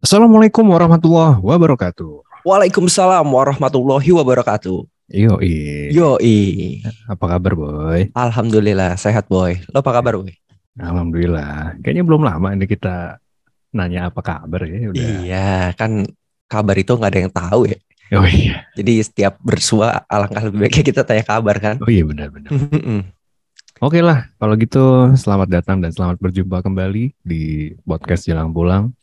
Assalamualaikum warahmatullahi wabarakatuh. Waalaikumsalam warahmatullahi wabarakatuh. Yo, Yoi. apa kabar boy? Alhamdulillah sehat boy. Lo apa kabar boy? Alhamdulillah. Kayaknya belum lama ini kita nanya apa kabar ya. Udah. Iya kan kabar itu nggak ada yang tahu ya. Oh iya. Jadi setiap bersua alangkah lebih baiknya kita tanya kabar kan. Oh iya benar-benar. Oke lah, kalau gitu selamat datang dan selamat berjumpa kembali di podcast Jelang Pulang.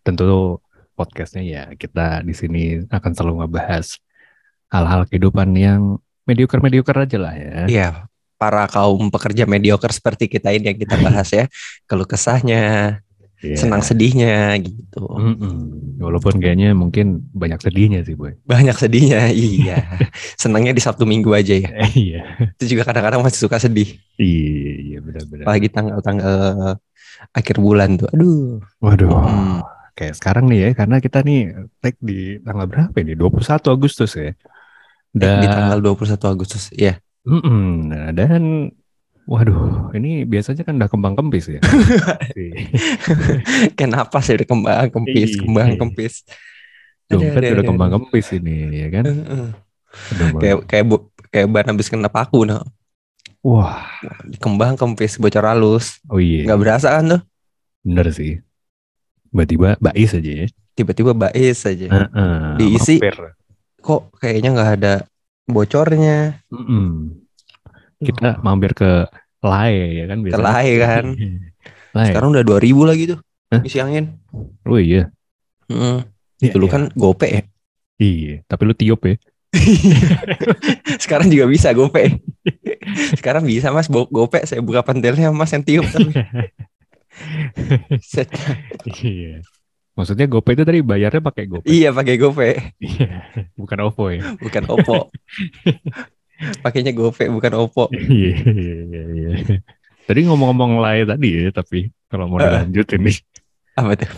Tentu podcastnya ya kita di sini akan selalu ngebahas hal-hal kehidupan yang mediocre-mediocre aja lah ya. Iya para kaum pekerja mediocre seperti kita ini yang kita bahas ya. Kalau kesahnya, Iya. senang sedihnya gitu. Mm-mm. Walaupun kayaknya mungkin banyak sedihnya sih boy. Banyak sedihnya, iya. Senangnya di Sabtu Minggu aja ya. Eh, iya. Itu juga kadang-kadang masih suka sedih. Iya, iya benar-benar. Apalagi tanggal-tanggal akhir bulan tuh. Aduh. Waduh. Hmm. Kayak sekarang nih ya, karena kita nih tag di tanggal berapa ini? 21 Agustus ya. Eh, Dan, di tanggal 21 Agustus. Iya. Mm-mm. Nah, dan waduh, ini biasanya kan udah kembang kempis ya. Kenapa sih udah kembang kempis, Iya. kembang kempis. Dompet udah kembang kempis ini ya kan. Kayak kayak bu, kayak ban habis kena paku nah. Wah, Kembang kempis bocor halus. oh iya, Nggak berasa kan tuh. bener sih. Tiba-tiba bais aja ya. Tiba-tiba bais aja. Heeh, Diisi. mampir. Kok kayaknya nggak ada bocornya. Mm-mm. Kita mampir ke Lae ya kan biasanya. Lae kan. Lae. Sekarang udah 2000 lagi tuh. Hah? Isi angin. Oh iya. Heeh. Iya, Dulu iya. kan gope ya. Iya, tapi lu tiup ya. Sekarang juga bisa gope. Sekarang bisa mas gope saya buka pentilnya mas yang tiup tapi. Set. Iya. Maksudnya GoPay itu tadi bayarnya pakai GoPay. iya pakai gope Iya. Bukan OVO ya. bukan Oppo. Pakainya gope bukan Oppo. Iya, iya, iya, iya. Tadi ngomong-ngomong lain tadi ya, tapi kalau mau Eh. dilanjut ini, Apa tuh?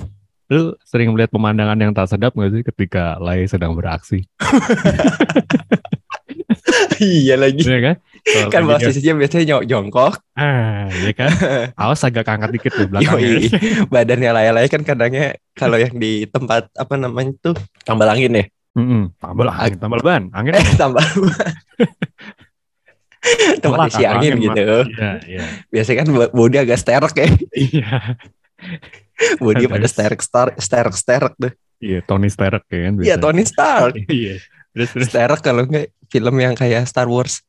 lu sering melihat pemandangan yang tak sedap nggak sih ketika Lai sedang beraksi? iya lagi. Iya kan? Kan dia- posisinya biasanya nyok jongkok. Ah, iya kan? Awas agak angkat dikit tuh belakangnya. Yoi. Badannya laya-laya kan kadangnya kalau yang di tempat apa namanya tuh tambal angin ya. Mm-mm. Tambah angin, tambah ban, angin. Eh tambal tempat Telak isi angin Mak. gitu. Iya, iya. Biasanya kan body agak sterek ya. Iya. Body pada sterek sterek sterek sterek tuh. Iya, Tony Stark ya kan Iya. Tony Stark. Iya. Terus kalau enggak film yang kayak Star Wars.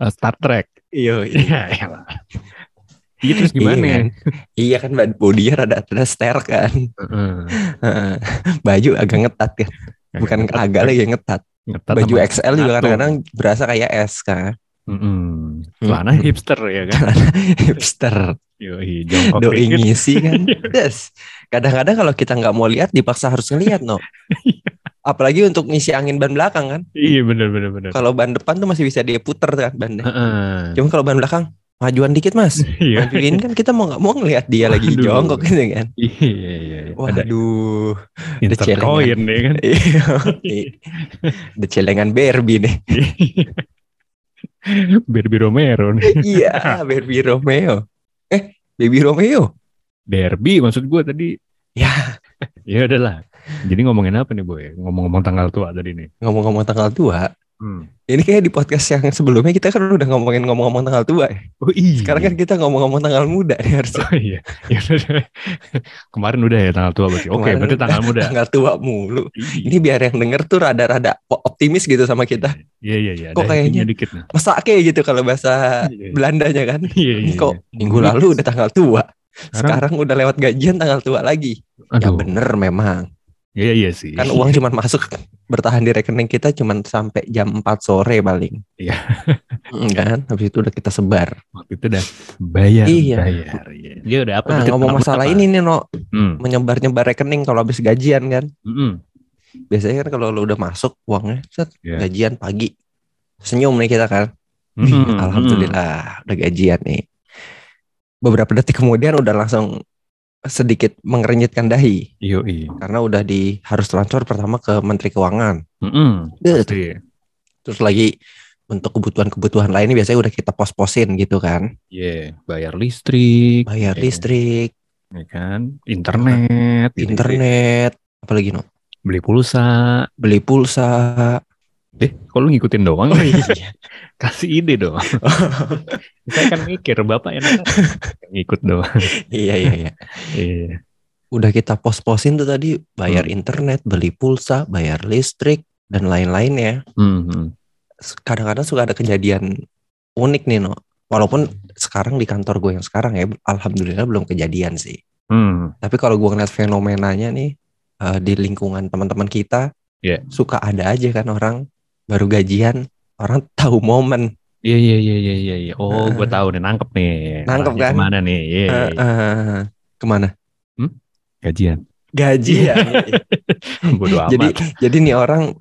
Uh, Star Trek. Iya. Iya, iya. Iya terus gimana? Iya kan, iya kan body-nya rada rada sterek kan. Heeh. Baju agak ngetat kan. Bukan agak lagi ngetat. Ngetat Baju XL juga kadang-kadang berasa kayak S kan. Mm-mm. Celana hipster ya kan? Hipster. Yoi, jongkok Doi ngisi kan. Yes. Kadang-kadang kalau kita nggak mau lihat dipaksa harus ngelihat no. Apalagi untuk ngisi angin ban belakang kan. Iya bener bener bener. Kalau ban depan tuh masih bisa dia puter kan bannya. Heeh. Cuma kalau ban belakang majuan dikit mas. Iya. Majuin kan kita mau nggak mau ngelihat dia lagi jongkok gitu kan. Iya iya. iya. Ada Waduh. insert celengan. coin ya kan? Iya. Ada celengan Barbie nih. Barbie Romero nih. Iya, Barbie Romeo. Eh, Baby Romeo. Barbie maksud gue tadi. Ya, Ya udahlah. Jadi ngomongin apa nih boy? Ngomong-ngomong tanggal tua tadi nih. ngomong-ngomong tanggal tua, Hmm. ini kayak di podcast yang sebelumnya kita kan udah ngomongin ngomong-ngomong tanggal tua. ya. Oh iya. Sekarang kan kita ngomong-ngomong tanggal muda nih harusnya. Oh iya. Ya udah. Kemarin udah ya tanggal tua berarti. Oke, Kemarin berarti tanggal muda. Tanggal tua mulu. Iya. Ini biar yang denger tuh rada-rada optimis gitu sama kita. Iya iya iya. Kok kayaknya- dikit nah. Mesake gitu kalau bahasa Iya, iya. Belandanya kan. Iya iya. kok iya. minggu lalu udah tanggal tua. Sekarang, Sekarang udah lewat gajian tanggal tua lagi. Ya aduh. bener memang. Iya iya sih. Kan uang cuma masuk bertahan di rekening kita cuma sampai jam 4 sore paling. Iya. Mm, Kan? Habis itu udah kita sebar. Waktu itu udah bayar, Iya. bayar. Iya. Ya udah apa? Nah, ngomong masalah berapa? ini nih, No. Hmm. Menyebar-nyebar rekening kalau habis gajian kan. Mm-mm. Biasanya kan kalau lu udah masuk uangnya, set, Iya. gajian pagi. Senyum nih kita kan. Mm-mm. Alhamdulillah, udah gajian nih. Beberapa detik kemudian udah langsung sedikit mengerenyitkan dahi Yoi. karena udah di harus transfer pertama ke Menteri Keuangan. Mm-mm. Deh, Pasti. Terus lagi untuk kebutuhan-kebutuhan lainnya biasanya udah kita pos-posin gitu kan. Iya, bayar listrik. Bayar Iya. listrik, ya kan? Internet, gitu. internet, apalagi no, beli pulsa. beli pulsa. Eh, kok lu ngikutin doang? Oh iya. Kasih ide dong. Saya kan mikir, Bapak enak ngikut doang. iya iya iya. Iya. Udah kita pos-posin tuh tadi bayar Hmm. internet, beli pulsa, bayar listrik dan lain-lainnya. Hmm, hmm. Kadang-kadang suka ada kejadian unik nih no. Walaupun sekarang di kantor gue yang sekarang ya, alhamdulillah belum kejadian sih. Hmm. Tapi kalau gue ngeliat fenomenanya nih eh, di lingkungan teman-teman kita, Iya. suka ada aja kan orang baru gajian, orang tahu momen. Iya iya iya iya iya. iya. Oh, gue tahu nih nangkep nih. Nangkep kan? Ke mana nih? Iya, iya. eh, ke mana? Gajian. Gajian. Bodoh amat. jadi jadi nih orang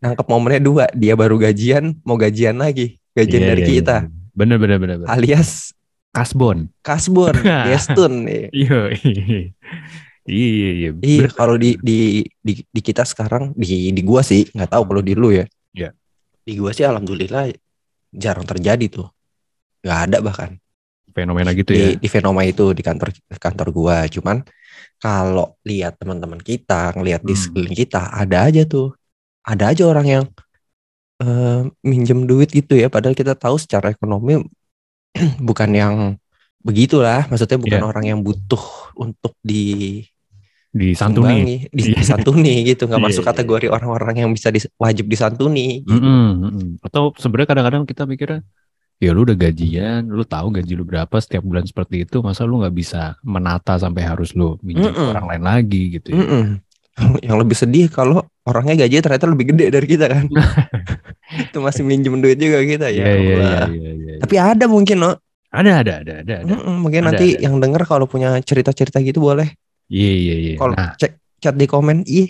nangkep momennya dua, dia baru gajian, mau gajian lagi, gajian Iya, dari iya, kita, iya. Bener bener bener. bener. alias Kasbon. kasbon, gestun. Iya. Iya iya. Iya iya. Iya, kalau di, di di di kita sekarang di di gua sih nggak tahu kalau di lu ya. Iya. Di gua sih alhamdulillah jarang terjadi tuh. Nggak ada bahkan Fenomena gitu di ya. di fenomena itu di kantor kantor gua. Cuman kalau lihat teman-teman kita, ngelihat di Hmm. sekeliling kita, ada aja tuh. Ada aja orang yang eh, minjem duit gitu ya padahal kita tahu secara ekonomi bukan yang begitulah, maksudnya bukan Iya. orang yang butuh untuk di Disantuni. sumbangi, di- Iya. disantuni gitu nggak Iya, masuk iya, kategori orang-orang yang bisa dis- wajib disantuni gitu. Mm-mm, mm-mm. Atau sebenarnya kadang-kadang kita mikirnya ya lu udah gajian, lu tahu gaji lu berapa setiap bulan seperti itu, masa lu nggak bisa menata sampai harus lu minjem ke Mm-mm. orang lain lagi gitu ya. Mm-mm. yang lebih sedih kalau orangnya gajinya ternyata lebih gede dari kita kan itu masih minjem duit juga kita ya Iya iya iya Allah. iya. iya. tapi ada mungkin no Ada ada ada ada ada. Mm-mm, mungkin Ada, nanti ada. yang denger kalau punya cerita-cerita gitu boleh Iya iya iya. kalau Nah, cek chat di komen ih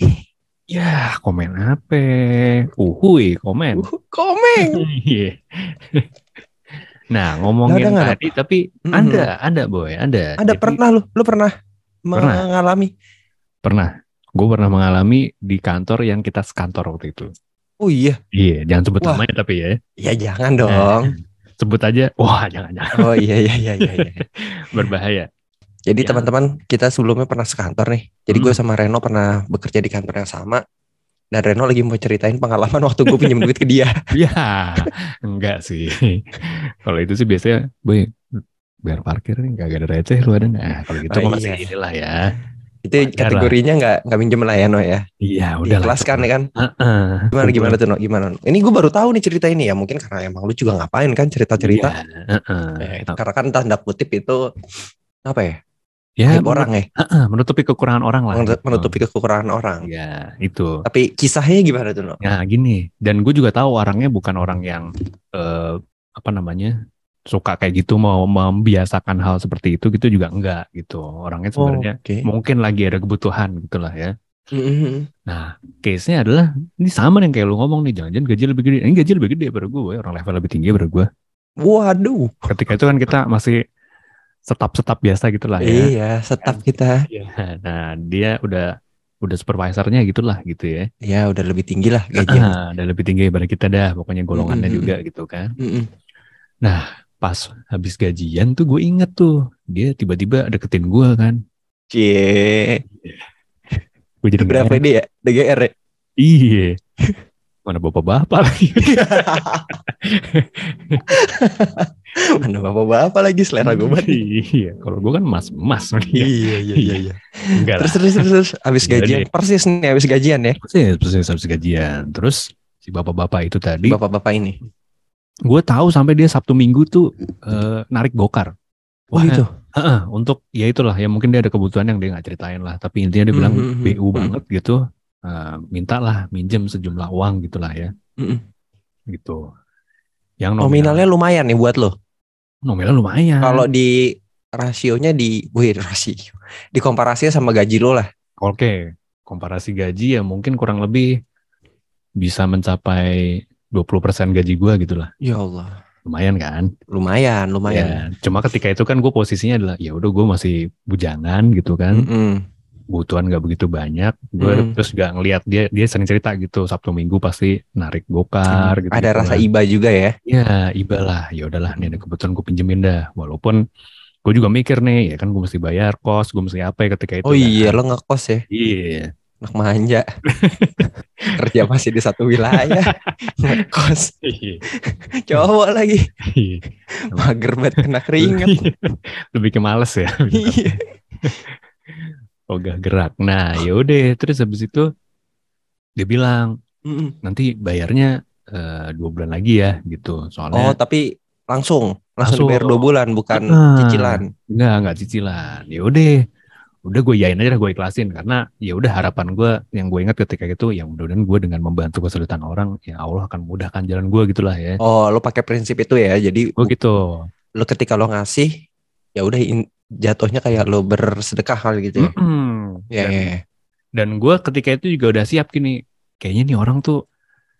ya komen apa? Uhuy, komen. uh, komen Iya. nah, ngomongin nggak tadi tapi Mm-mm. ada ada boy, ada. ada Jadi, pernah lu lu pernah, Pernah. mengalami pernah. Gue pernah mengalami di kantor yang kita sekantor waktu itu. oh iya Iya, jangan sebut Wah. namanya tapi ya. ya jangan dong Sebut aja. Wah, jangan jangan oh iya iya iya iya, iya. berbahaya. Jadi Ya. teman-teman kita sebelumnya pernah sekantor nih. Jadi gue Hmm. sama Reno pernah bekerja di kantor yang sama. Dan Reno lagi mau ceritain pengalaman waktu gue pinjam duit ke dia. Ya, enggak sih. Kalau itu sih biasanya, boy, biar parkir nih gak ada receh lu ada nggak? Nah, kalau gitu Oh, mah masih iya. inilah ya. Itu Wajar kategorinya nggak nggak minjem lah ya No ya. Iya, udah ya kan. Heeh. Gimana gimana tuh No? Gimana? No? Ini gue baru tahu nih cerita ini ya. Mungkin karena emang lu juga ngapain kan cerita-cerita. Iya, heeh. Eh, karena kan tanda kutip itu apa ya? Ya, Aib orang ya. heeh, menutupi kekurangan orang lah. Gitu. Menutupi kekurangan orang. Ya, itu. Tapi kisahnya gimana tuh No? Nah, gini. Dan gue juga tahu orangnya bukan orang yang eh, apa namanya suka kayak gitu mau membiasakan hal seperti itu gitu juga enggak gitu. Orangnya sebenarnya Oke. mungkin lagi ada kebutuhan gitulah ya. Mhm. Nah, case-nya adalah ini sama yang kayak lu ngomong nih, jangan-jangan gaji lebih gede. Ini gaji lebih gede pada gue, orang level lebih tinggi pada gue. Waduh. Ketika itu kan kita masih setap-setap biasa gitulah ya. Iya, setap kita. Iya. Nah, dia udah udah supervisornya gitulah gitu ya. Ya udah lebih tinggi lah gajinya. Ah, udah lebih tinggi daripada kita dah, pokoknya golongannya Mm-mm. juga gitu kan. Mm-mm. Pas habis gajian tuh gue inget tuh, dia tiba-tiba deketin gue kan. Cie. Gue jadi Berapa dia? DGR ya? Iya. Mana bapak-bapak lagi. Mana bapak-bapak lagi selera gue banget. Iya, kalau gue kan mas-mas. Iya, iya, iya, iya. Enggak Terus, terus, terus, terus. Abis gajian. Persis nih, abis gajian ya. Persis, persis habis gajian. Terus si bapak-bapak itu tadi, Bapak-bapak ini. gue tahu sampai dia Sabtu Minggu tuh eh, narik gokar. Oh gitu. Heeh, untuk ya itulah ya mungkin dia ada kebutuhan yang dia nggak ceritain lah. Tapi intinya dia bilang Mhm, BU mhm. banget gitu. Eh, mintalah minjem sejumlah uang gitulah ya, Mm-mm. gitu. Yang nominal, Nominalnya lumayan nih buat lo. nominalnya lumayan. Kalau di rasionya di, wih rasio. Di komparasinya sama gaji lo lah. Oke, komparasi gaji ya mungkin kurang lebih bisa mencapai 20% gaji gua gitulah. Ya Allah. Lumayan kan? Lumayan, lumayan. Ya, cuma ketika itu kan gue posisinya adalah ya udah gue masih bujangan gitu kan, Mm-mm. Kebutuhan gak begitu banyak. Gue Hmm. terus gak ngelihat dia dia sering cerita gitu Sabtu Minggu pasti narik gokar gitu. Ada rasa iba juga ya. Ya iba lah, ya udahlah nih ada kebutuhan gue pinjemin dah. Walaupun gue juga mikir nih ya kan gue mesti bayar kos gue mesti apa ya ketika itu Oh kan. iya lo ngekos ya, iya anak manja. Kerja masih di satu wilayah, ngekos. Iya. Cowok lagi, Iya. mager banget kena keringet. lebih ke males ya Iya. ogah gerak nah yaudah terus habis itu dia bilang Mm-mm. nanti bayarnya eh, dua bulan lagi ya gitu Oh soalnya tapi langsung, langsung Langsung. dibayar dua bulan bukan Ah. cicilan. Enggak, enggak cicilan. Ya udah, udah gue yain aja gue ikhlasin karena ya udah harapan gue yang gue ingat ketika itu yang mudah-mudahan gue dengan membantu kesulitan orang ya Allah akan mudahkan jalan gue gitulah ya. Oh lo pakai prinsip itu ya, jadi Gue gitu. lo ketika lo ngasih ya udah in- jatuhnya kayak lo bersedekah kali gitu ya. Mm-mm. Ya, dan, ya, ya. dan gue ketika itu juga udah siap gini. Kayaknya nih orang tuh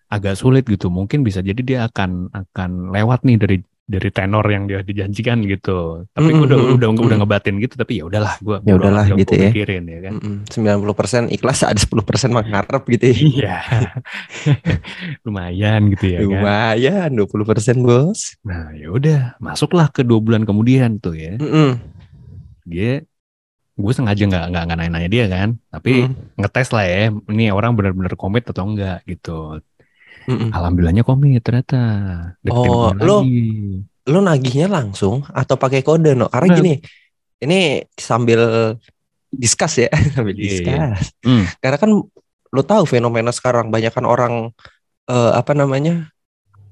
agak sulit gitu. Mungkin bisa jadi dia akan akan lewat nih dari dari tenor yang dia dijanjikan gitu. Tapi gue udah Mm-mm. udah udah Mm-mm. ngebatin gitu. Tapi ya udahlah gue Ya udahlah gitu ya. Pikirin, ya kan. Mm-mm. 90% ikhlas ada 10% mengharap gitu ya. Iya. Lumayan gitu ya kan. Lumayan 20% bos. Nah, ya udah, masuklah ke dua bulan kemudian tuh ya. Mm-mm. Dia gue sengaja nggak nggak nggak nanya-nanya dia kan, tapi Mm. ngetes lah ya, ini orang benar-benar komit atau enggak gitu. Mm-mm. Alhamdulillahnya komit ternyata. Deketin Oh, lo- lagi. Lo nagihnya langsung atau pakai kode no? Karena Enggak. gini, ini sambil discuss ya, sambil Iya, iya. discuss. Hmm. Karena kan lo tahu fenomena sekarang banyak kan orang eh, apa namanya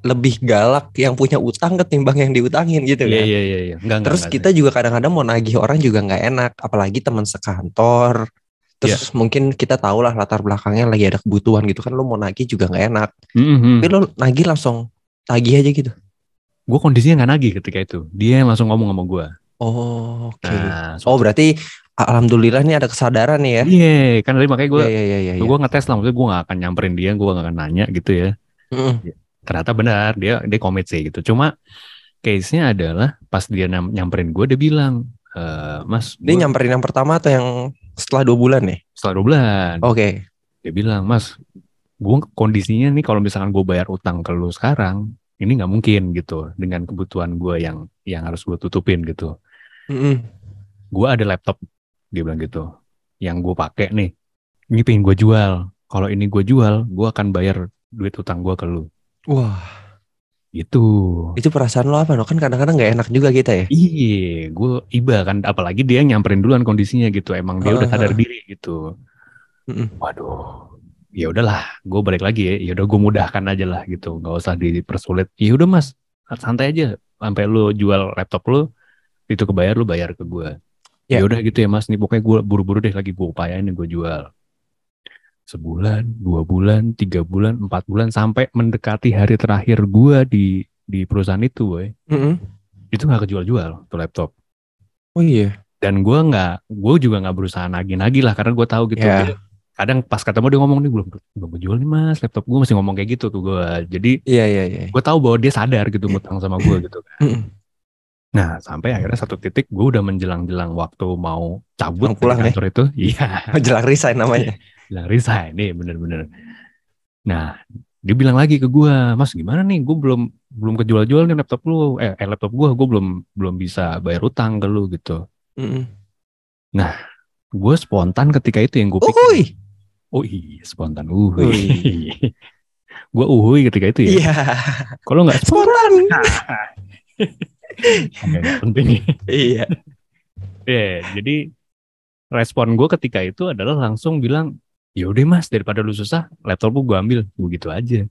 lebih galak yang punya utang ketimbang yang diutangin gitu Iya kan. iya iya iya. Enggak. Terus enggak. kita juga kadang-kadang mau nagih orang juga nggak enak, apalagi teman sekantor. Terus Iya. mungkin kita tahu lah latar belakangnya lagi ada kebutuhan gitu kan lo mau nagih juga nggak enak. Mhm. Tapi lo nagih langsung tagih aja gitu. Gue kondisinya nggak nagih ketika itu. Dia yang langsung ngomong sama gue. Oh, oke. Nah, Oh, berarti alhamdulillah nih ada kesadaran nih ya. Iya, kan tadi makanya gue iya, iya, iya. iya. gue ngetes lah, maksudnya gue gak akan nyamperin dia, gue gak akan nanya gitu ya. Mm-mm. Ternyata benar dia dia komit sih gitu cuma case-nya adalah pas dia nyam- nyamperin gue dia bilang "Eh, mas Dia gua nyamperin yang pertama atau yang setelah dua bulan nih? setelah dua bulan Oke. dia bilang mas gue kondisinya nih kalau misalkan gue bayar utang ke lu sekarang ini nggak mungkin gitu dengan kebutuhan gue yang yang harus gue tutupin gitu Mm-mm. gue ada laptop dia bilang gitu yang gue pakai nih ini pengen gue jual kalau ini gue jual gue akan bayar duit utang gue ke lu Wah, gitu itu perasaan lo apa? No? Kan kadang-kadang nggak enak juga kita ya. Iya, gue iba kan, apalagi dia nyamperin duluan kondisinya gitu. Emang dia udah Heeh, sadar diri gitu. Mm-mm. Waduh, ya udahlah, gue balik lagi ya. Ya udah gue mudahkan aja lah gitu, nggak usah dipersulit. Ya udah mas, santai aja. Sampai lu jual laptop lu, itu kebayar lu bayar ke gue. Ya. Ya udah gitu ya mas, nih pokoknya gue buru-buru deh lagi gue upayain gue jual. Sebulan, dua bulan, tiga bulan, empat bulan, sampai mendekati hari terakhir gue di di perusahaan itu, boy. Mm-mm. Itu nggak kejual-jual tuh laptop. Oh iya. dan gue nggak gue juga nggak berusaha nagih-nagih lah karena gue tahu gitu Ya. Dia- kadang pas ketemu dia ngomong nih belum belum jual nih mas laptop gue masih ngomong kayak gitu tuh gue jadi Iya iya iya. gue tahu bahwa dia sadar gitu ngutang sama gue gitu kan Mm-mm. nah sampai akhirnya satu titik gue udah menjelang-jelang waktu mau cabut pulang dari ya? kantor itu iya Jelang resign namanya. Bilang resign nih bener-bener nah dia bilang lagi ke gue mas gimana nih gue belum belum kejual-jual nih laptop lu eh, eh laptop gue gue belum belum bisa bayar utang ke lu gitu Mm-mm. gue spontan ketika itu yang gue pikir Uhuy. Oh iya, spontan uhuy. Uhuy. gua uhuy ketika itu ya. Iya. Kalau nggak spontan. Nggak penting. Iya. Ya, jadi respon gue ketika itu adalah langsung bilang, ya udah mas daripada lu susah, laptop gue ambil, gue gitu aja.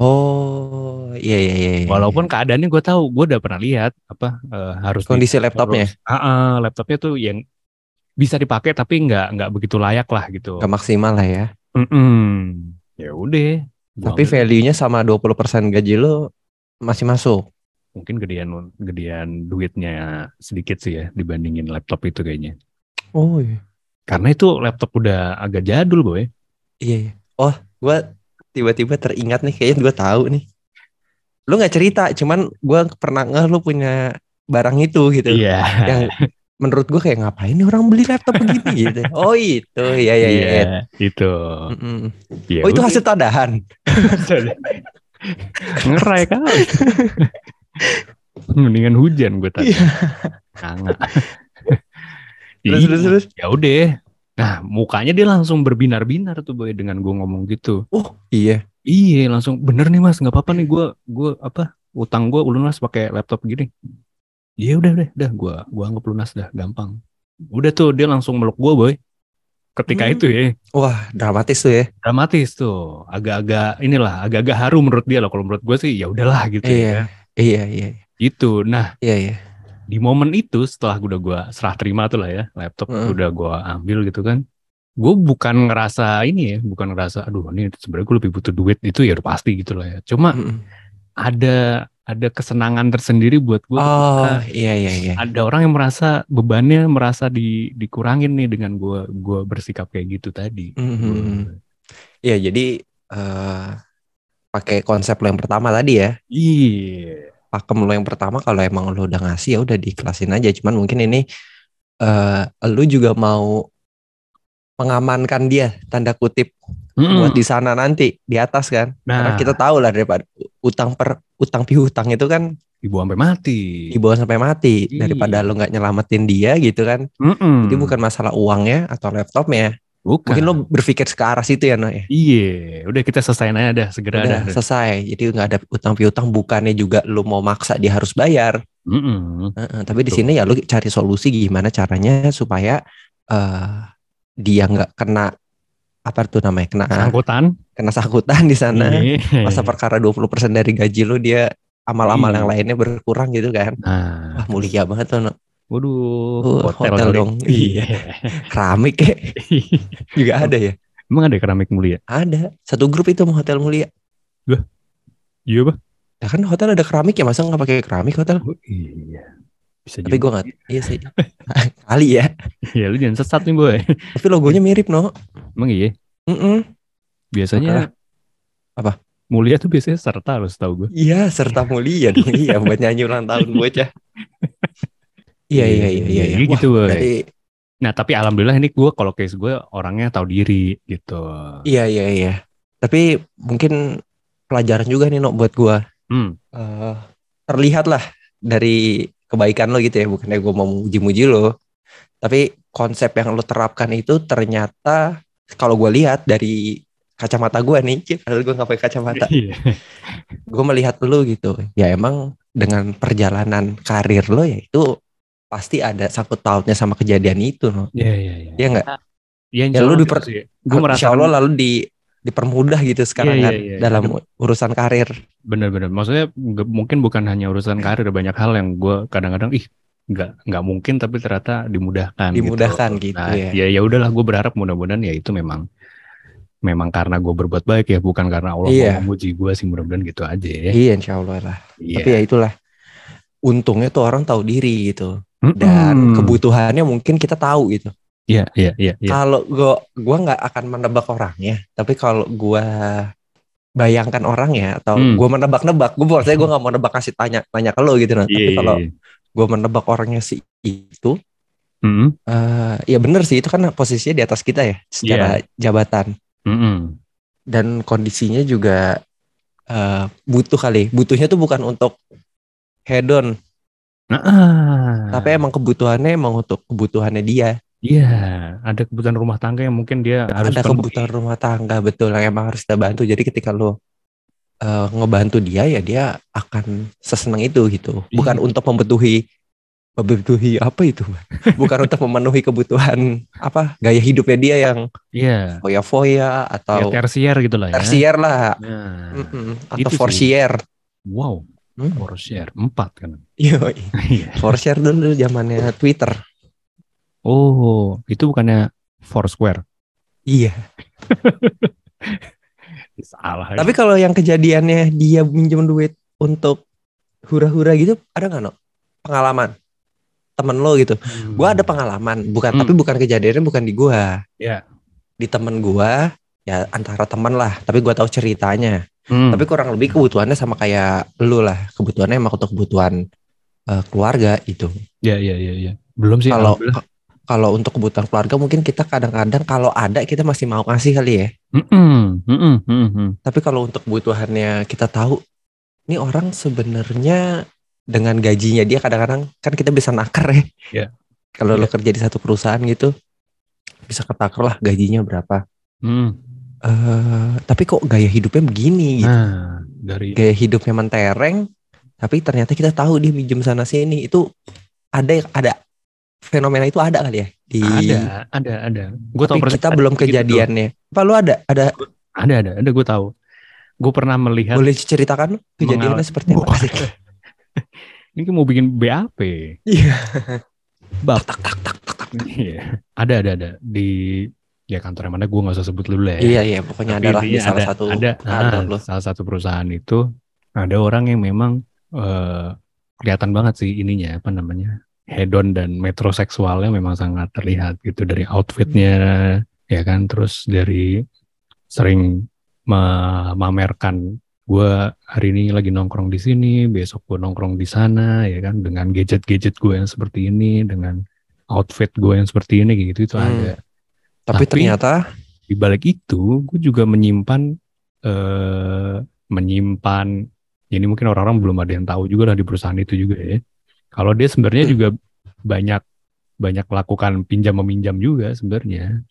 Oh iya iya iya. iya. Walaupun keadaannya gue tahu, gue udah pernah lihat apa eh, harus kondisi laptopnya harus- Ah, ah, laptopnya tuh yang bisa dipakai tapi nggak nggak begitu layak lah gitu. nggak maksimal lah ya. Mm-mm. Ya udah. Tapi value-nya sama 20% gaji lo masih masuk. mungkin gedean gedean duitnya sedikit sih ya dibandingin laptop itu kayaknya. Oh iya. Karena itu laptop udah agak jadul, boy. Iya. iya. Oh, gua tiba-tiba teringat nih, kayaknya gua tahu nih. Lu nggak cerita, cuman gua pernah ngeh lu punya barang itu gitu. Iya. Yang menurut gua kayak ngapain nih orang beli laptop begini gitu. Oh itu, iya iya iya. Iya, itu. Mm-mm. Ya Oh itu hasil tadahan. ngerai kali. Mendingan hujan gue tadi. Iya. Terus, Iya, terus, terus. Ya udah. Nah, mukanya dia langsung berbinar-binar tuh boy dengan gue ngomong gitu. Oh iya. Iya, langsung bener nih mas, nggak apa-apa nih gue gue apa utang gue lunas pakai laptop gini. Iya udah udah udah gue gue anggap lunas dah gampang. Udah tuh dia langsung meluk gue boy. Ketika Hmm. itu ya Wah dramatis tuh ya. dramatis tuh, agak-agak inilah agak-agak haru menurut dia loh. Kalau menurut gue sih ya udahlah gitu Iya. ya. Iya iya Gitu. Nah iya iya. Di momen itu setelah udah gue serah terima tuh lah ya laptop Heeh. udah gue ambil gitu kan gue bukan ngerasa ini ya bukan ngerasa aduh ini sebenarnya gue lebih butuh duit itu ya udah pasti gitu lah ya cuma Mm-mm. ada ada kesenangan tersendiri buat gue Oh iya iya iya. ada orang yang merasa bebannya merasa di dikurangin nih dengan gue gue bersikap kayak gitu tadi Mhm. Iya jadi eh pakai konsep lo yang pertama tadi ya. iya pakem lo yang pertama kalau emang lo udah ngasih ya udah diiklasin aja cuman mungkin ini eh lu juga mau mengamankan dia tanda kutip Mm-mm. buat di sana nanti di atas kan karena nah kita tahu lah daripada utang per utang piutang itu kan ibu sampai mati dibawa sampai mati Iya. daripada lo nggak nyelamatin dia gitu kan Mm-mm. jadi bukan masalah uangnya atau laptopnya bukan. Mungkin lo berpikir ke arah situ ya no ya? Iya udah kita selesaiin aja dah segera udah dah. selesai. Jadi nggak ada utang piutang bukannya juga lo mau maksa dia harus bayar. Mm-mm. Heeh, tapi di sini ya lu cari solusi gimana caranya supaya eh dia nggak kena apa tuh namanya kena sangkutan. kena sakutan di sana. Iya. masa perkara 20% dari gaji lu dia amal-amal Iya. yang lainnya berkurang gitu kan. Nah, wah mulia banget tuh no. Waduh, Uh, hotel, hotel dong. Iya. keramik kayak juga ada ya Emang ada keramik mulia? ada satu grup itu mau hotel mulia Iya, Bah. ya kan hotel ada keramik ya masa nggak pakai keramik hotel Oh, iya. Bisa tapi gua nggak iya sih kali ya Iya, lu jangan sesat nih, boy. tapi logonya mirip no Emang iya. Mm-mm. Biasanya Apa? Mulia tuh biasanya serta loh, setahu gue. Iya, serta mulia dong. iya, buat nyanyi ulang tahun bocah. Iya, iya, iya, iya. iya. Iya, Wah, gitu, boy. berarti Nah, tapi alhamdulillah ini gue kalau case gue orangnya tahu diri gitu. iya, iya, iya. Tapi mungkin pelajaran juga nih, Nok, buat gua. Hmm. Eh, terlihat lah dari kebaikan lo gitu ya, bukannya gua mau muji-muji lo. Tapi konsep yang lo terapkan itu ternyata kalau gua lihat dari kacamata gua nih, padahal gua nggak pakai kacamata. Iya. gue melihat lu gitu ya emang dengan perjalanan karir lo ya itu pasti ada sangkut pautnya sama kejadian itu no. Iya, iya, iya. ya enggak Ya, Ya, lu diper- gue merasa Insya Allah lalu di dipermudah gitu sekarang Iya, kan iya, iya. dalam urusan karir bener-bener. Maksudnya mungkin bukan hanya urusan karir, banyak hal yang gue kadang-kadang ih nggak nggak mungkin tapi ternyata dimudahkan. Dimudahkan gitu Nah, ya. ya ya udahlah gue berharap mudah-mudahan ya itu memang memang karena gue berbuat baik ya bukan karena Allah Iya. mau memuji gue sih mudah-mudahan gitu aja ya. iya insya Allah lah Iya. tapi ya itulah untungnya tuh orang tahu diri gitu Dan kebutuhannya mungkin kita tahu gitu Iya iya iya. iya. kalau gua gua nggak akan menebak orangnya tapi kalau gua bayangkan orangnya atau Hmm. gua menebak-nebak gue maksudnya gua nggak mau nebak kasih tanya tanya ke lo gitu nah Iya, tapi iya, kalau iya. gue menebak orangnya si itu Mm-mm. eh ya bener sih itu kan posisinya di atas kita ya secara jabatan Mm-mm. dan kondisinya juga eh butuh kali butuhnya tuh bukan untuk hedon Nah, ah. tapi emang kebutuhannya emang untuk kebutuhannya dia Iya, ada kebutuhan rumah tangga yang mungkin dia harus ada penuhi. kebutuhan rumah tangga betul yang emang harus kita bantu jadi ketika lo eh, ngebantu dia ya dia akan sesenang itu gitu bukan Iya. untuk membutuhi membutuhi apa itu bukan untuk memenuhi kebutuhan apa gaya hidupnya dia yang Iya. foya-foya Ya, atau tersier gitu lah ya. tersier lah Nah, Mm-mm. itu atau sih. forsier wow, Hmm. tersier empat kan. Yoi. Iya. forsier dulu zamannya Twitter oh, itu bukannya Foursquare? iya Salah. tapi kalau yang kejadiannya dia minjem duit untuk hura-hura gitu ada nggak no pengalaman temen lo gitu Hmm. gua ada pengalaman bukan Hmm. tapi bukan kejadiannya bukan di gua Iya. di temen gua ya antara teman lah tapi gua tahu ceritanya Hmm. tapi kurang lebih kebutuhannya sama kayak lu lah kebutuhannya emang untuk kebutuhan eh, keluarga itu Ya, ya, ya, ya. Belum sih. kalau kalau untuk kebutuhan keluarga mungkin kita kadang-kadang kalau ada kita masih mau ngasih kali ya Mm-mm, mm-mm, mm-mm. tapi kalau untuk kebutuhannya kita tahu ini orang sebenarnya dengan gajinya dia kadang-kadang kan kita bisa naker ya. Iya. Kalau lo Iya. kerja di satu perusahaan gitu bisa ketaker lah gajinya berapa. Hmm. Eh tapi kok gaya hidupnya begini gitu. Nah, dari Gaya hidupnya mentereng tapi ternyata kita tahu dia minjem sana sini itu ada ada fenomena itu ada kali ya di ada, ada, ada. Gue tapi kita belum kejadiannya. Apa lu ada ada Ada, ada, ada. Gue tahu. Gue pernah melihat. boleh diceritakan kejadiannya Mengal- seperti apa? Asik. Ini mau bikin BAP. Iya. Bab. Tak tak tak tak tak. Iya. Ada, ada, ada di ya kantor yang mana gue nggak usah sebut dulu lah ya. Iya iya pokoknya Tapi ada lah di salah ada, satu ada ah, lo. salah satu perusahaan itu ada orang yang memang eh, kelihatan banget sih ininya apa namanya hedon dan metroseksualnya memang sangat terlihat gitu dari outfitnya ya kan terus dari sering memamerkan gue hari ini lagi nongkrong di sini besok gue nongkrong di sana ya kan dengan gadget-gadget gue yang seperti ini dengan outfit gue yang seperti ini gitu itu Hmm. ada Tapi, Tapi- ternyata di balik itu gue juga menyimpan eh menyimpan ini mungkin orang-orang belum ada yang tahu juga lah di perusahaan itu juga ya kalau dia sebenarnya Hmm. juga banyak banyak melakukan pinjam meminjam juga sebenarnya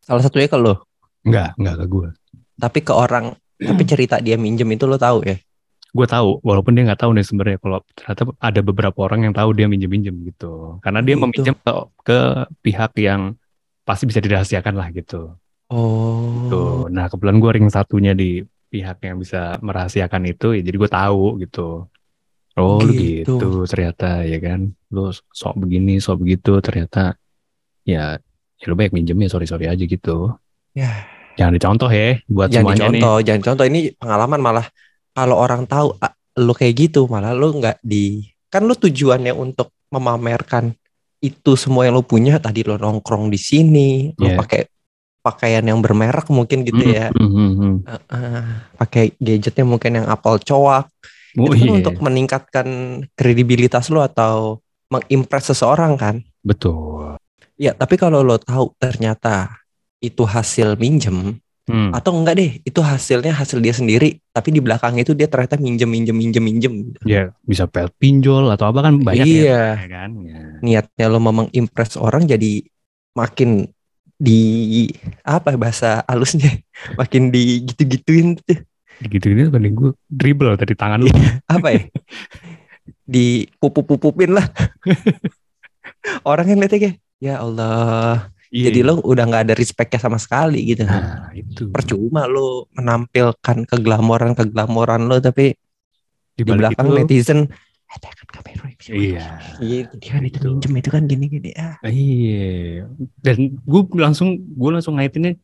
salah satunya ke lo. nggak nggak ke gue Tapi ke orang tapi cerita dia minjem itu lo tahu ya. gue tahu walaupun dia nggak tahu nih sebenarnya kalau ternyata ada beberapa orang yang tahu dia minjem minjem gitu karena dia Gitu. meminjam ke, ke pihak yang pasti bisa dirahasiakan lah gitu Oh. Tuh. Nah, kebetulan gue ring satunya di pihak yang bisa merahasiakan itu, ya jadi gue tahu gitu. Oh, lu Gitu. gitu ternyata ya kan. Lu sok begini, sok begitu ternyata ya ya lu banyak minjem ya sorry-sorry aja gitu. Ya. Jangan dicontoh ya buat Jangan semuanya nih. dicontoh, jangan contoh ini pengalaman malah kalau orang tahu ah, lo kayak gitu malah lo nggak di kan lo tujuannya untuk memamerkan itu semua yang lo punya tadi lo nongkrong di sini lo Iya. pakai pakaian yang bermerek mungkin gitu Hmm, ya hmm, hmm, hmm. Eh, eh, pakai gadgetnya mungkin yang Apple coak Oh itu kan iya, untuk meningkatkan kredibilitas lo atau mengimpress seseorang kan betul. ya tapi kalau lo tahu ternyata itu hasil minjem Hmm. atau enggak deh itu hasilnya hasil dia sendiri tapi di belakang itu dia ternyata minjem minjem minjem minjem Ya bisa pel pinjol atau apa kan banyak Iya. ya, ya kan. Ya. niatnya lo mau mengimpress orang jadi makin di apa bahasa halusnya makin di gitu-gituin tuh Gitu ini banding gue dribble dari tangan lu. apa ya di pupup-pupupin lah orang yang lihatnya kayak ya Allah Iya. jadi lo udah nggak ada respectnya sama sekali gitu Nah, itu. percuma lo menampilkan keglamoran keglamoran lo tapi di balik belakang itu- netizen ada kan kamera Iya. gitu dia kan itu Gitu. minjem itu kan gini gini ah Iya, dan gue langsung gue langsung ngaitinnya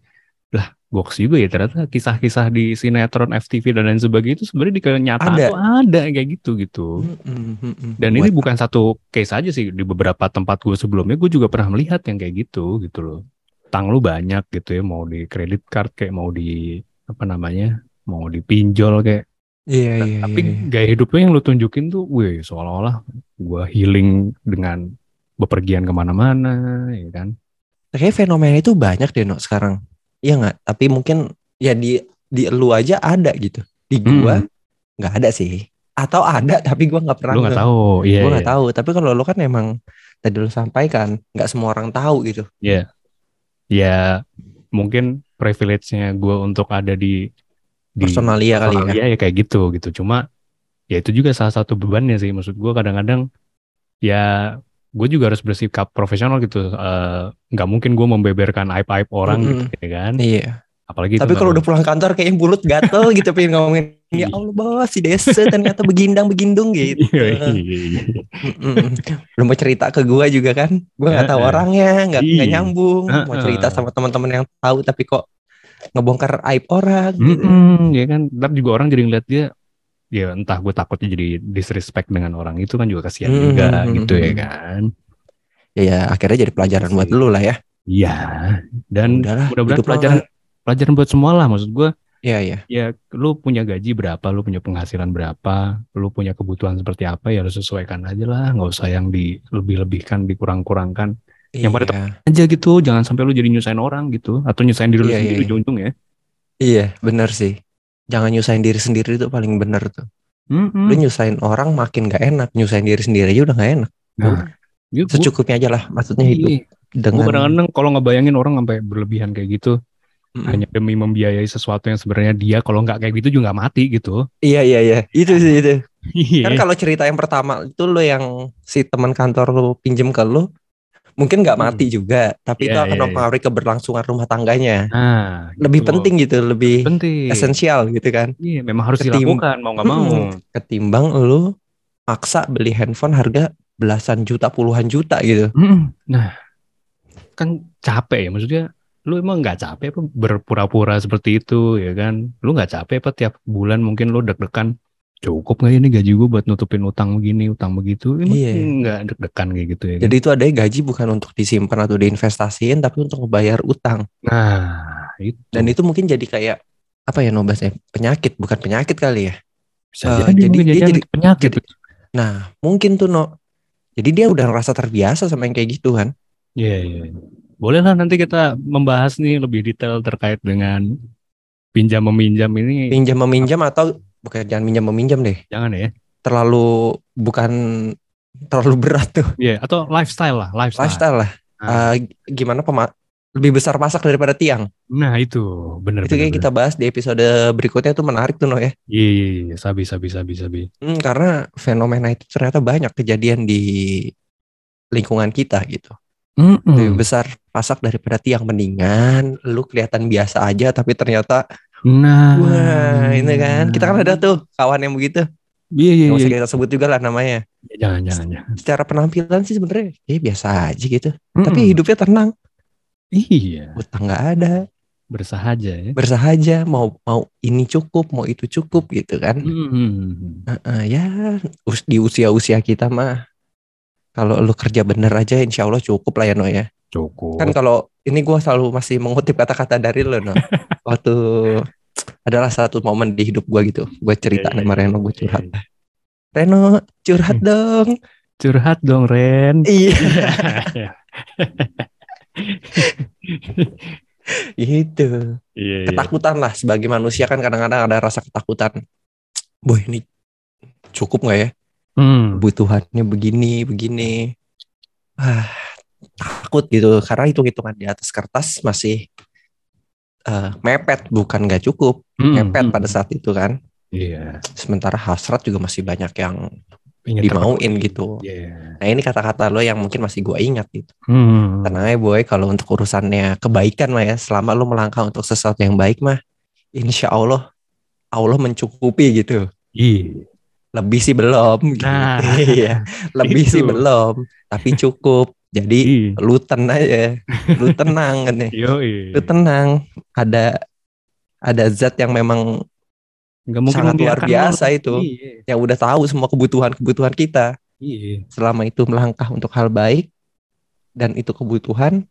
lah box juga ya ternyata kisah-kisah di sinetron FTV dan lain sebagainya itu sebenarnya di kenyataan Ada. tuh ada kayak gitu gitu. Mm, mm, mm. Dan ini bukan satu case aja sih di beberapa tempat gue sebelumnya gue juga pernah melihat yang kayak gitu gitu loh. Tang lu banyak gitu ya mau di credit card kayak mau di apa namanya mau dipinjol kayak iya Nah, iya tapi iya. gaya hidupnya yang lu tunjukin tuh, wih seolah-olah gue healing dengan bepergian ke mana-mana, ya kan? kayak fenomena itu banyak deh no sekarang iya nggak tapi mungkin ya di di lu aja ada gitu di gua Hmm. nggak ada sih atau ada tapi gua nggak pernah Lu nggak tahu, iya. gua nggak iya. tahu tapi kalau lu kan emang tadi lu sampaikan nggak semua orang tahu gitu Ya mungkin privilege-nya gue untuk ada di di personalia kali ya personalia ya kayak gitu gitu. Cuma ya itu juga salah satu bebannya sih. Maksud gue kadang-kadang ya gue juga harus bersikap profesional gitu. Eh, Nggak mungkin gue membeberkan aib-aib orang Mm-mm. gitu ya kan. iya Apalagi tapi kalau udah pulang kantor kayaknya mulut gatel gitu pengen ngomongin ya Iya. Allah bos si Desa ternyata begindang begindung gitu Iya, iya, iya. Lu mau cerita ke gua juga kan Gua nggak tahu orangnya nggak nggak nyambung Mau cerita sama teman-teman yang tahu Tapi kok ngebongkar aib orang gitu. Ya kan. Ntar juga orang jadi ngeliat dia ya entah gue takutnya jadi disrespect dengan orang itu kan juga kasihan Hmm, juga hmm, gitu ya hmm. kan. ya, ya akhirnya jadi pelajaran buat lu lah ya Iya. Dan Udahlah, mudah-mudahan pelajaran lah. pelajaran buat semua lah maksud gue Iya iya ya lu punya gaji berapa, lu punya penghasilan berapa, lu punya kebutuhan seperti apa ya harus sesuaikan aja lah, nggak usah yang di lebih-lebihkan, dikurang-kurangkan Yang pada Iya aja gitu, jangan sampai lu jadi nyusahin orang gitu atau nyusahin diri lu Iya, sendiri iya, ujung-ujung ya. Iya bener sih Jangan nyusahin diri sendiri itu paling bener tuh Mm-mm. Lu nyusahin orang makin gak enak, nyusahin diri sendiri aja udah gak enak. Nah, ya Secukupnya aja lah, maksudnya hidup Iya. Gue dengan kadang-kadang kalau ngebayangin orang sampai berlebihan kayak gitu Mm-mm. hanya demi membiayai sesuatu yang sebenarnya dia kalau nggak kayak gitu juga nggak mati gitu. Iya iya iya, itu sih itu. Iya. Kan kalau cerita yang pertama itu lo yang si teman kantor lo pinjem ke lo, mungkin nggak mati juga, tapi itu Iya, akan iya, mempengaruhi keberlangsungan rumah tangganya. Nah, Lebih gitu. penting gitu, lebih penting. esensial gitu kan. Iya, memang harus Ketim- dilakukan mau nggak mau. Mm-mm. Ketimbang lo maksa beli handphone harga belasan juta, puluhan juta gitu. Mm-mm. Nah, kan capek ya maksudnya. Lu emang nggak capek apa berpura-pura seperti itu ya kan? Lu nggak capek apa tiap bulan mungkin lu deg-degan cukup nggak ini gaji gue buat nutupin utang begini, utang begitu? Emang Iya. nggak deg-degan kayak gitu ya. kan? Jadi itu ada gaji bukan untuk disimpan atau diinvestasiin, tapi untuk membayar utang. Nah, itu Dan itu mungkin jadi kayak apa ya nobasnya penyakit, bukan penyakit kali ya. bisa eh, jadi, jadi dia jadi, penyakit. jadi- Nah, mungkin tuh no. Jadi dia udah ngerasa terbiasa sama yang kayak gitu kan. Iya, iya. iya. Boleh lah nanti kita membahas nih lebih detail terkait dengan pinjam meminjam ini. Pinjam meminjam atau bukan jangan minjam meminjam deh. Jangan ya. Terlalu bukan terlalu berat tuh Iya, atau lifestyle lah, lifestyle. lifestyle lah. Nah, Eh, gimana pema lebih besar pasak daripada tiang. nah, itu benar itu kayak kita bahas di episode berikutnya tuh menarik tuh no ya. Iya, iya, iya, sabi, sabi, sabi, sabi. Hmm, karena fenomena itu ternyata banyak kejadian di lingkungan kita gitu. Mm-mm. Lebih besar pasak daripada tiang mendingan lu kelihatan biasa aja tapi ternyata Nah, wah ini kan kita kan ada tuh kawan yang begitu. Iya, iya, iya. kita sebut juga lah namanya. Jangan, jangan, jangan. Secara penampilan sih sebenarnya ya biasa aja gitu. Mm-mm. Tapi hidupnya tenang, iya, utang nggak ada, bersahaja ya. bersahaja mau mau ini cukup, mau itu cukup gitu kan. Mm-mm. Heeh, ya us- di usia-usia kita mah kalau lu kerja bener aja insya Allah cukup lah ya No ya. Cukup. Kan kalau ini gua selalu masih mengutip kata-kata dari lo No. Waktu adalah satu momen di hidup gua gitu. Gue cerita Iya, iya, sama Reno gue iya, curhat. iya. Reno curhat dong. Curhat dong, Ren. Iya gitu. Iya, iya. Ketakutan lah sebagai manusia kan kadang-kadang ada rasa ketakutan. Boy ini cukup nggak ya? Hmm. Kebutuhannya begini begini. Ah, takut gitu karena hitung-hitungan di atas kertas masih eh, mepet bukan nggak cukup Mm-mm. mepet pada saat itu kan. Iya. Sementara hasrat juga masih banyak yang Ingin dimauin gitu. Iya. Nah ini kata-kata lo yang mungkin masih gue ingat gitu. Hmm. Tenang aja boy kalau untuk urusannya kebaikan mah ya selama lo melangkah untuk sesuatu yang baik mah insya Allah Allah mencukupi gitu. Iya. Lebih sih belum. gitu. Nah, iya. Lebih sih itu. belum. Tapi cukup. Jadi Iya. lu tenang aja. Lu tenang kan. Yoi. Lu tenang. Ada ada zat yang memang Nggak mungkin sangat luar biasa itu. Iya. yang udah tahu semua kebutuhan-kebutuhan kita. Iya. Selama itu melangkah untuk hal baik dan itu kebutuhan,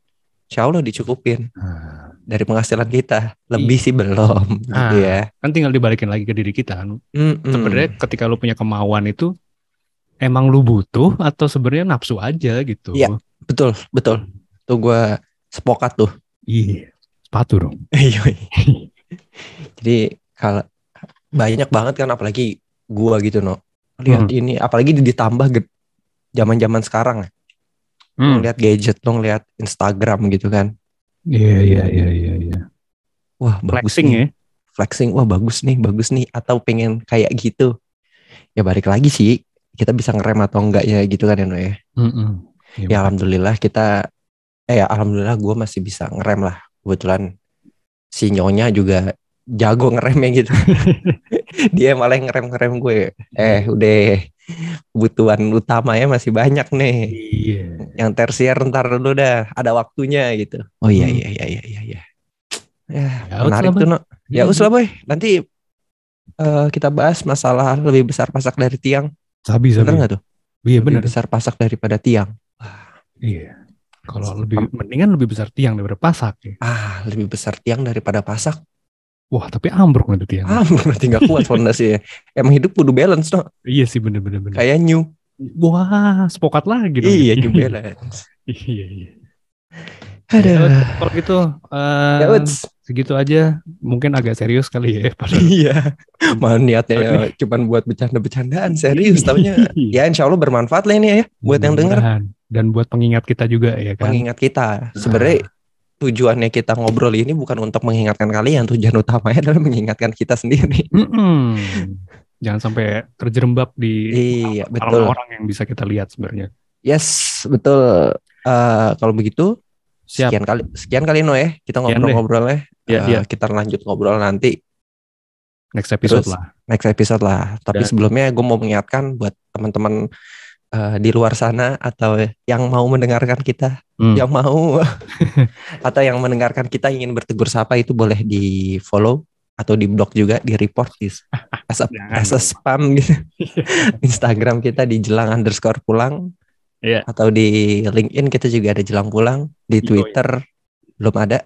insya Allah dicukupin Nah, dari penghasilan kita. Lebih sih belum, gitu Ah. ya. kan tinggal dibalikin lagi ke diri kita kan. Mm-mm. Sebenarnya ketika lu punya kemauan itu emang lu butuh atau sebenarnya nafsu aja gitu. Iya. Betul, betul. Tuh gue sepokat tuh. Iya. Sepatu dong. Iya. Jadi kalau banyak banget kan apalagi gua gitu no. Lihat Hmm. ini apalagi ditambah zaman-zaman sekarang ya. Hmm. Lihat gadget dong, lihat Instagram gitu kan. Iya iya iya iya iya. Wah, bagus Flexing nih. ya. Flexing, wah bagus nih, bagus nih atau pengen kayak gitu. Ya balik lagi sih, kita bisa ngerem atau enggak ya gitu kan ya no ya. Mm-mm. Iya, Ya alhamdulillah kita eh ya alhamdulillah gua masih bisa ngerem lah. Kebetulan si nyonya juga jago ngeremnya gitu. Dia malah yang ngerem-ngerem gue. Eh udah kebutuhan utamanya masih banyak nih. Iya. Yang tersier ntar dulu dah ada waktunya gitu. Oh iya Hmm. iya iya iya iya. iya. Ya, Ya, menarik tuh no. Ya Hmm. boy. Nanti eh, kita bahas masalah lebih besar pasak dari tiang. Sabi sabi. Bener nggak tuh? Iya Lebih benar. besar pasak daripada tiang. Iya. Kalau lebih mendingan lebih besar tiang daripada pasak ya. Ah, lebih besar tiang daripada pasak. Wah, tapi ambruk nanti tiang. Ah, berarti nggak kuat fondasinya. Emang hidup kudu balance no. Iya sih bener bener bener. Kayak new. Wah, sepokat lagi dong. Iya, new balance. iya iya. Aduh. Ya, kalau gitu Uts. segitu aja. Mungkin agak serius kali ya. padahal. Iya. Malah niatnya ya cuman buat bercanda-bercandaan serius taunya ya insya Allah bermanfaat lah ini ya buat yang dengar. Dan buat pengingat kita juga ya kan. mengingat kita. Sebenarnya tujuannya kita ngobrol ini bukan untuk mengingatkan kalian, tujuan utamanya adalah mengingatkan kita sendiri. Mm-mm. Jangan sampai terjerembab di Iya, betul. orang-orang yang bisa kita lihat sebenarnya. Yes, betul. Eh, kalau begitu Siap. sekian kali sekian kali Noe kita Sekian deh. ngobrol-ngobrolnya. Iya, Eh, iya. Kita lanjut ngobrol nanti Next episode Terus, lah. next episode lah. Tapi Dan- sebelumnya gue mau mengingatkan buat teman-teman eh, di luar sana atau yang mau mendengarkan kita, Hmm. yang mau atau yang mendengarkan kita ingin bertegur sapa itu boleh di follow atau di blog juga di report di as a, Jangan as a dong. spam gitu. Instagram kita di jelang underscore pulang Iya. atau di LinkedIn kita juga ada jelang pulang di Yoi. Twitter belum ada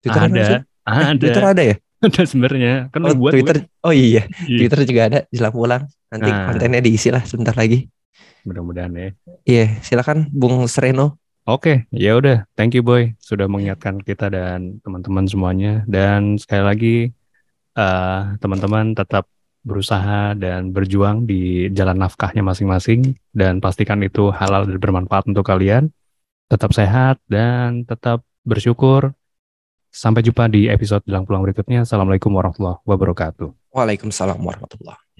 Twitter ada, sih? Eh, ada, Twitter ada ya ada sebenarnya. Kan oh, buat Twitter oh iya Iya. Twitter juga ada jelang pulang nanti Nah. kontennya diisi lah sebentar lagi Mudah-mudahan ya. iya silakan Bung Sereno Oke, ya udah. Thank you boy sudah mengingatkan kita dan teman-teman semuanya. Dan sekali lagi eh, teman-teman tetap berusaha dan berjuang di jalan nafkahnya masing-masing dan pastikan itu halal dan bermanfaat untuk kalian. Tetap sehat dan tetap bersyukur. Sampai jumpa di episode Jelang Pulang berikutnya. Assalamualaikum warahmatullahi wabarakatuh. Waalaikumsalam warahmatullah